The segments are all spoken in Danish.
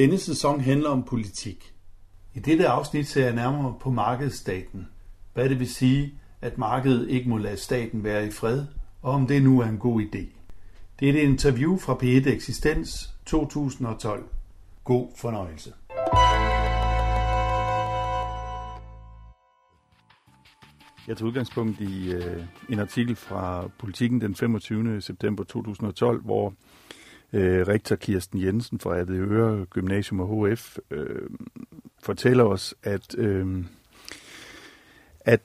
Denne sæson handler om politik. I dette afsnit ser jeg nærmere på markedsstaten. Hvad det vil sige, at markedet ikke må lade staten være i fred, og om det nu er en god idé. Det er et interview fra P1 Eksistens 2012. God fornøjelse. Jeg tager udgangspunkt i øh, en artikel fra Politiken den 25. september 2012, hvor øh, rektor Kirsten Jensen fra Avedøre Gymnasium og HF øh, fortæller os, at, øh, at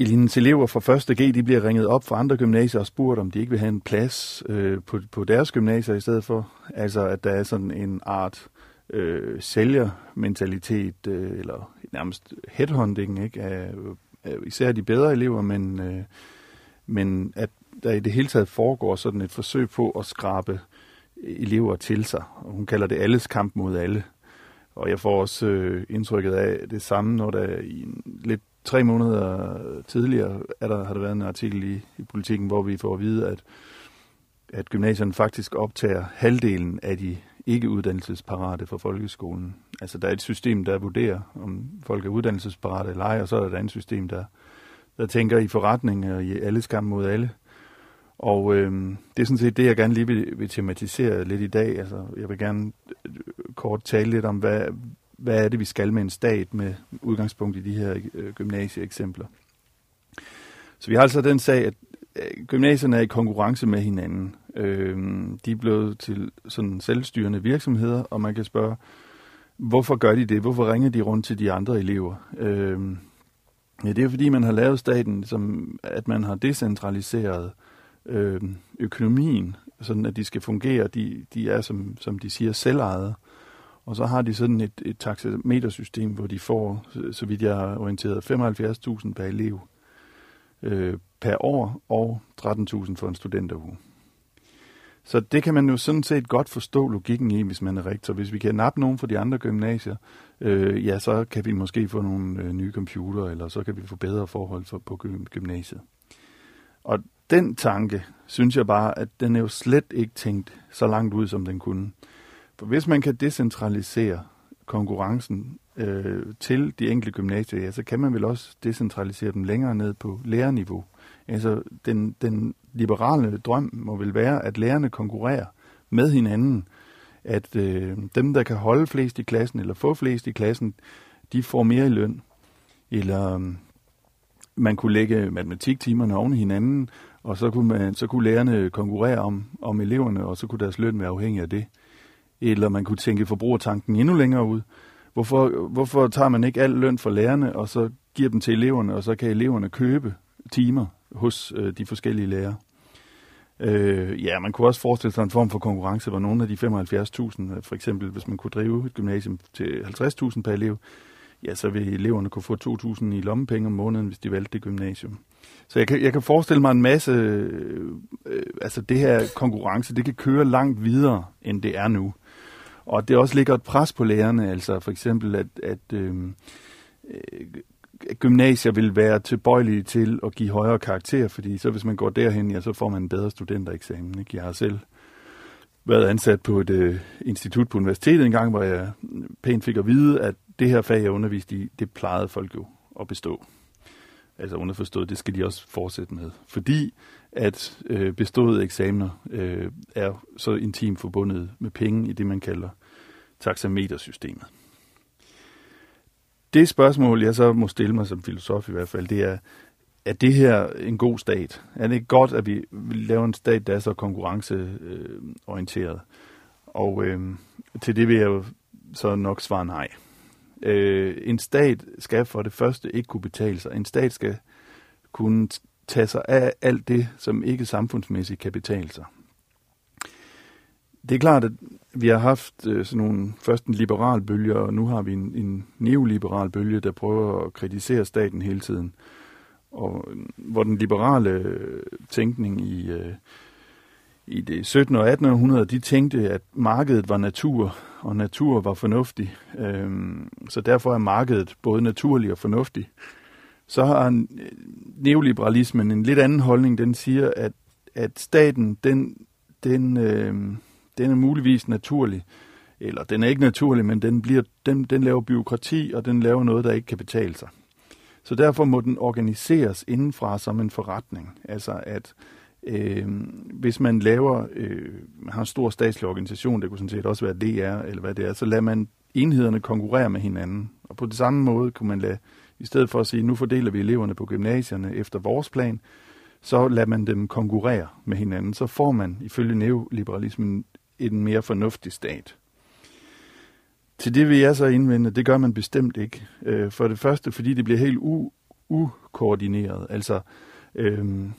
Elinens elever fra 1. G de bliver ringet op fra andre gymnasier og spurgt, om de ikke vil have en plads øh, på, på deres gymnasier i stedet for. Altså, at der er sådan en art øh, sælgermentalitet, øh, eller nærmest headhunting, ikke? Af, af især de bedre elever, men, øh, men at der i det hele taget foregår sådan et forsøg på at skrabe elever til sig. Hun kalder det alles kamp mod alle. Og jeg får også øh, indtrykket af det samme, når der i en, lidt tre måneder tidligere er der, har der været en artikel i, i politikken, hvor vi får at vide, at, at gymnasierne faktisk optager halvdelen af de ikke uddannelsesparate for folkeskolen. Altså der er et system, der vurderer, om folk er uddannelsesparate eller ej, og så er der et andet system, der, der tænker i forretning og i alles kamp mod alle. Og øh, det er sådan set det, jeg gerne lige vil, vil tematisere lidt i dag. Altså, jeg vil gerne øh, kort tale lidt om, hvad, hvad er det, vi skal med en stat med udgangspunkt i de her øh, gymnasieeksempler. Så vi har altså den sag, at øh, gymnasierne er i konkurrence med hinanden. Øh, de er blevet til sådan selvstyrende virksomheder, og man kan spørge, hvorfor gør de det? Hvorfor ringer de rundt til de andre elever? Øh, ja, det er fordi, man har lavet staten, som at man har decentraliseret øh, øh, økonomien, sådan at de skal fungere. De, de er, som, som de siger, selvejede. Og så har de sådan et, et taxametersystem, hvor de får, så vidt jeg har orienteret, 75.000 per elev øh, per år og 13.000 for en studenteruge. Så det kan man jo sådan set godt forstå logikken i, hvis man er rektor. Hvis vi kan nappe nogen fra de andre gymnasier, øh, ja, så kan vi måske få nogle øh, nye computer, eller så kan vi få bedre forhold for, på gymnasiet. Og den tanke, synes jeg bare, at den er jo slet ikke tænkt så langt ud, som den kunne. For hvis man kan decentralisere konkurrencen øh, til de enkelte gymnasier, ja, så kan man vel også decentralisere dem længere ned på lærerniveau. Altså, den, den liberale drøm må vel være, at lærerne konkurrerer med hinanden. At øh, dem, der kan holde flest i klassen, eller få flest i klassen, de får mere i løn. Eller øh, man kunne lægge matematiktimerne oven i hinanden, og så kunne, man, så kunne lærerne konkurrere om, om eleverne, og så kunne deres løn være afhængig af det. Eller man kunne tænke forbrugertanken endnu længere ud. Hvorfor, hvorfor tager man ikke al løn for lærerne, og så giver dem til eleverne, og så kan eleverne købe timer hos øh, de forskellige lærere? Øh, ja, man kunne også forestille sig en form for konkurrence, hvor nogle af de 75.000, øh, for eksempel hvis man kunne drive et gymnasium til 50.000 per elev, ja, så vil eleverne kunne få 2.000 i lommepenge om måneden, hvis de valgte det gymnasium. Så jeg kan, jeg kan forestille mig en masse, øh, øh, altså det her konkurrence, det kan køre langt videre, end det er nu. Og det også ligger et pres på lærerne, altså for eksempel, at, at øh, øh gymnasier vil være tilbøjelige til at give højere karakter, fordi så hvis man går derhen, ja, så får man en bedre studentereksamen. Ikke? Jeg har selv været ansat på et øh, institut på universitetet en gang, hvor jeg pænt fik at vide, at det her fag, jeg underviste i, det plejede folk jo at bestå. Altså underforstået, det skal de også fortsætte med. Fordi at øh, beståede eksamener øh, er så intimt forbundet med penge i det, man kalder taxametersystemet. Det spørgsmål, jeg så må stille mig som filosof i hvert fald, det er, er det her en god stat? Er det godt, at vi laver en stat, der er så konkurrenceorienteret? Og øh, til det vil jeg jo så nok svare nej. Øh, en stat skal for det første ikke kunne betale sig. En stat skal kunne tage sig af alt det, som ikke samfundsmæssigt kan betale sig. Det er klart, at vi har haft øh, sådan nogle, først en liberal bølge, og nu har vi en, en neoliberal bølge, der prøver at kritisere staten hele tiden. Og øh, hvor den liberale øh, tænkning i, øh, i det 17. og 18. århundrede, de tænkte, at markedet var natur, og natur var fornuftig. Øhm, så derfor er markedet både naturlig og fornuftig. Så har øh, neoliberalismen en lidt anden holdning. Den siger, at, at staten, den, den, øh, den er muligvis naturlig, eller den er ikke naturlig, men den, bliver, den, den laver byråkrati, og den laver noget, der ikke kan betale sig. Så derfor må den organiseres indenfra som en forretning. Altså at øh, Øh, hvis man laver, øh, man har en stor statslig organisation, det kunne sådan set også være DR, eller hvad det er, så lader man enhederne konkurrere med hinanden. Og på det samme måde kunne man lade, i stedet for at sige, nu fordeler vi eleverne på gymnasierne efter vores plan, så lader man dem konkurrere med hinanden. Så får man ifølge neoliberalismen en mere fornuftig stat. Til det vil jeg så indvende, det gør man bestemt ikke. Øh, for det første, fordi det bliver helt u- ukoordineret. Altså, øhm,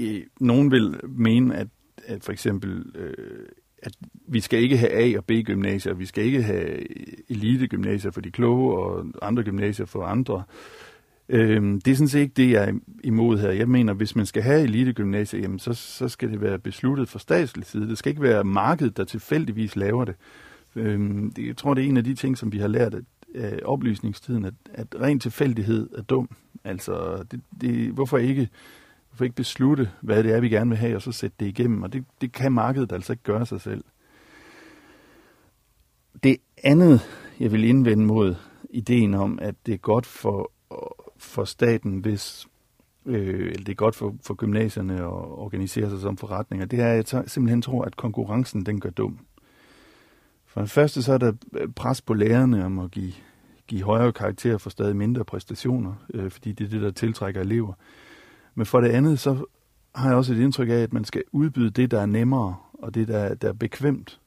øh, nogen vil mene, at, at for eksempel, øh, at vi skal ikke have A- og B-gymnasier, vi skal ikke have elite-gymnasier for de kloge og andre gymnasier for andre. Øh, det er sådan set ikke det, jeg er imod her. Jeg mener, hvis man skal have elite-gymnasier, jamen, så, så skal det være besluttet fra statslig side. Det skal ikke være markedet, der tilfældigvis laver det. Øh, jeg tror, det er en af de ting, som vi har lært af oplysningstiden, at, at ren tilfældighed er dum. Altså, det, det, hvorfor ikke Hvorfor ikke beslutte, hvad det er, vi gerne vil have, og så sætte det igennem? Og det, det kan markedet altså ikke gøre sig selv. Det andet, jeg vil indvende mod ideen om, at det er godt for, for staten, hvis øh, eller det er godt for, for gymnasierne at organisere sig som forretninger, det er, at jeg simpelthen tror, at konkurrencen den gør dum. For det første så er der øh, pres på lærerne om at give, give højere karakterer for stadig mindre præstationer, øh, fordi det er det, der tiltrækker elever. Men for det andet, så har jeg også et indtryk af, at man skal udbyde det, der er nemmere, og det, der, der er bekvemt.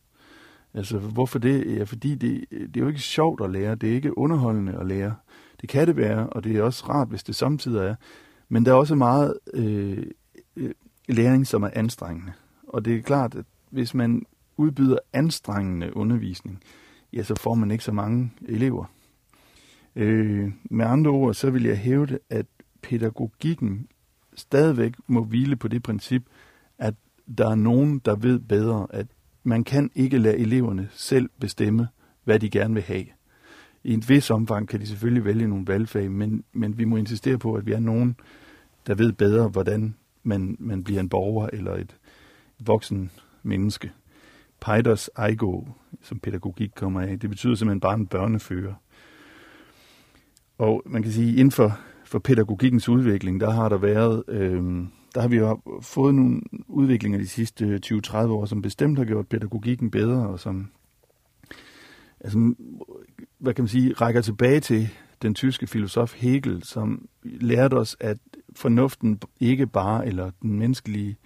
Altså, hvorfor det? Ja, fordi det, det er jo ikke sjovt at lære, det er ikke underholdende at lære. Det kan det være, og det er også rart, hvis det samtidig er. Men der er også meget øh, øh, læring, som er anstrengende. Og det er klart, at hvis man udbyder anstrengende undervisning, ja, så får man ikke så mange elever. Øh, med andre ord, så vil jeg hævde, at pædagogikken stadigvæk må hvile på det princip, at der er nogen, der ved bedre, at man kan ikke lade eleverne selv bestemme, hvad de gerne vil have. I en vis omfang kan de selvfølgelig vælge nogle valgfag, men, men vi må insistere på, at vi er nogen, der ved bedre, hvordan man, man bliver en borger eller et voksen menneske. Peiders ego, som pædagogik kommer af, det betyder simpelthen bare en børnefører. Og man kan sige, inden for for pædagogikkens udvikling, der har der været, øh, der har vi jo fået nogle udviklinger de sidste øh, 20-30 år, som bestemt har gjort pædagogikken bedre, og som, altså, hvad kan man sige, rækker tilbage til den tyske filosof Hegel, som lærte os, at fornuften ikke bare, eller den menneskelige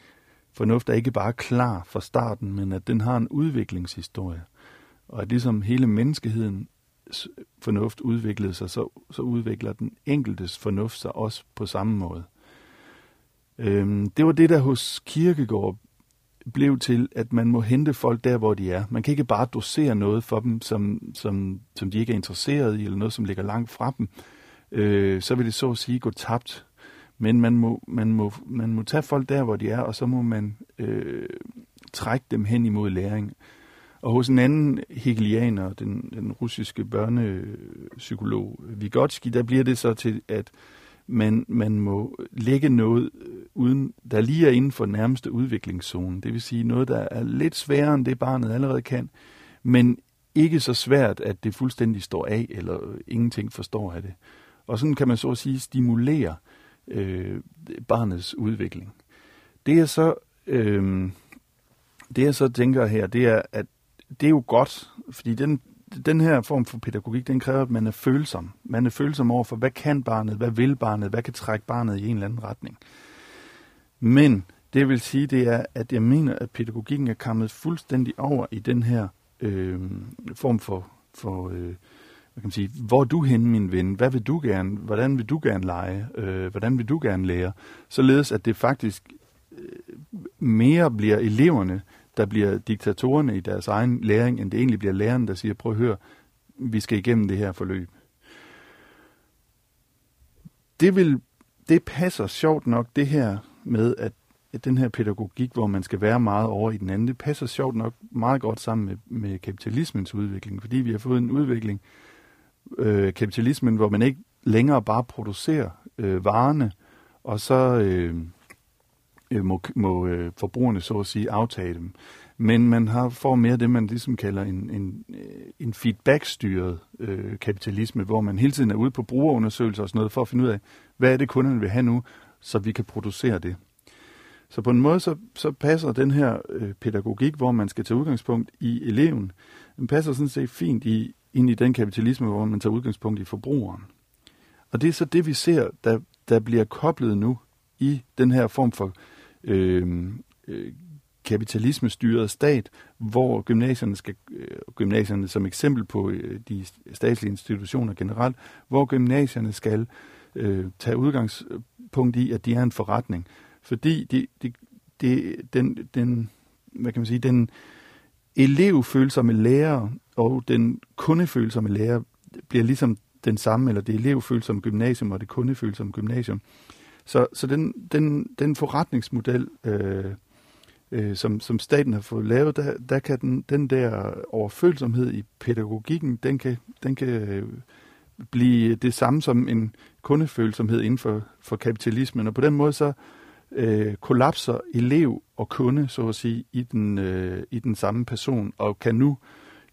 fornuft er ikke bare klar fra starten, men at den har en udviklingshistorie. Og at ligesom hele menneskeheden fornuft udviklede sig, så, så udvikler den enkeltes fornuft sig også på samme måde. Øhm, det var det, der hos Kirkegård blev til, at man må hente folk der, hvor de er. Man kan ikke bare dosere noget for dem, som, som, som de ikke er interesseret i, eller noget, som ligger langt fra dem. Øh, så vil det så at sige gå tabt. Men man må, man, må, man må tage folk der, hvor de er, og så må man øh, trække dem hen imod læring. Og hos en anden hegelianer, den, den russiske børnepsykolog Vygotsky, der bliver det så til, at man, man må lægge noget, øh, uden, der lige er inden for nærmeste udviklingszone. Det vil sige noget, der er lidt sværere end det barnet allerede kan, men ikke så svært, at det fuldstændig står af, eller ingenting forstår af det. Og sådan kan man så at sige stimulere øh, barnets udvikling. Det er så... Øh, det jeg så tænker her, det er, at det er jo godt, fordi den, den her form for pædagogik, den kræver, at man er følsom. Man er følsom over for, hvad kan barnet, hvad vil barnet, hvad kan trække barnet i en eller anden retning. Men det vil sige, det er, at jeg mener, at pædagogikken er kommet fuldstændig over i den her øh, form for, for øh, hvad kan man sige, hvor er du henne, min ven? Hvad vil du gerne? Hvordan vil du gerne lege? Øh, hvordan vil du gerne lære? Således, at det faktisk øh, mere bliver eleverne, der bliver diktatorerne i deres egen læring, end det egentlig bliver læreren, der siger, prøv at høre, vi skal igennem det her forløb. Det, vil, det passer sjovt nok det her med, at, at den her pædagogik, hvor man skal være meget over i den anden, det passer sjovt nok meget godt sammen med, med kapitalismens udvikling, fordi vi har fået en udvikling, øh, kapitalismen, hvor man ikke længere bare producerer øh, varerne, og så... Øh, øh, må, må øh, forbrugerne så at sige aftage dem. men man har, får mere det, man ligesom kalder en, en, øh, en feedback-styret øh, kapitalisme, hvor man hele tiden er ude på brugerundersøgelser og sådan noget, for at finde ud af, hvad er det, kunderne vil have nu, så vi kan producere det. Så på en måde, så, så passer den her øh, pædagogik, hvor man skal tage udgangspunkt i eleven, den passer sådan set fint i, ind i den kapitalisme, hvor man tager udgangspunkt i forbrugeren. Og det er så det, vi ser, der, der bliver koblet nu i den her form for øh, øh, kapitalismestyret stat, hvor gymnasierne skal, øh, gymnasierne som eksempel på øh, de statslige institutioner generelt, hvor gymnasierne skal øh, tage udgangspunkt i, at de er en forretning. Fordi de, de, de, den, den, hvad kan man sige, den elevfølsomme lærer og den kundefølsomme lærer bliver ligesom den samme, eller det elevfølsomme gymnasium og det kundefølsomme gymnasium. Så, så den, den, den forretningsmodel, øh, øh, som, som staten har fået lavet, der, der kan den, den der overfølsomhed i pædagogikken, den kan, den kan øh, blive det samme som en kundefølsomhed inden for, for kapitalismen. Og på den måde så øh, kollapser elev og kunde, så at sige, i den, øh, i den samme person, og kan nu,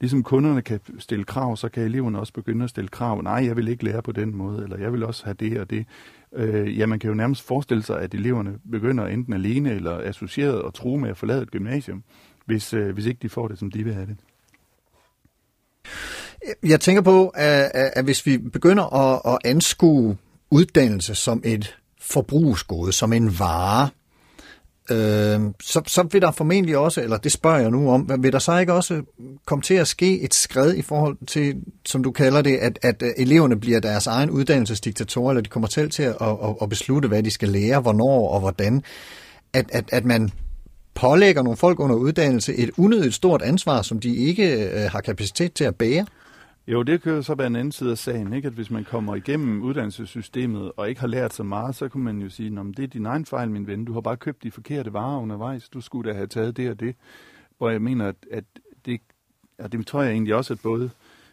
ligesom kunderne kan stille krav, så kan eleverne også begynde at stille krav. Nej, jeg vil ikke lære på den måde, eller jeg vil også have det og det. Øh, ja, man kan jo nærmest forestille sig, at eleverne begynder enten alene eller associeret og true med at forlade et gymnasium, hvis, øh, hvis ikke de får det, som de vil have det. Jeg tænker på, at, at hvis vi begynder at, at anskue uddannelse som et forbrugsgode, som en vare, øh, så, så vil der formentlig også, eller det spørger jeg nu om, vil der så ikke også komme til at ske et skred i forhold til, som du kalder det, at, at øh, eleverne bliver deres egen uddannelsesdiktatorer, eller de kommer selv til at, at, at beslutte, hvad de skal lære, hvornår og hvordan, at, at, at man pålægger nogle folk under uddannelse et unødigt stort ansvar, som de ikke øh, har kapacitet til at bære? Jo, det kan jo så være en anden side af sagen, ikke? at hvis man kommer igennem uddannelsessystemet og ikke har lært så meget, så kan man jo sige, at det er din egen fejl, min ven. Du har bare købt de forkerte varer undervejs. Du skulle da have taget det og det. Hvor jeg mener, at, at det, og det tror jeg egentlig også, at både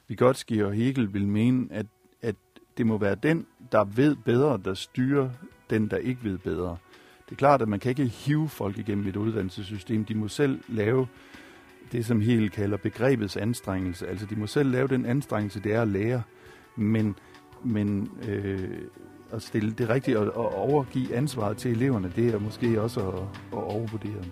Vygotsky og Hegel vil mene, at, at det må være den, der ved bedre, der styrer den, der ikke ved bedre. Det er klart, at man kan ikke hive folk igennem et uddannelsessystem. De må selv lave det, som Hegel kalder begrebets anstrengelse. Altså, de må selv lave den anstrengelse, det er at lære, men, men øh, at stille det rigtigt og, og overgive ansvaret til eleverne, det er måske også at, at overvurdere dem.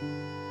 Música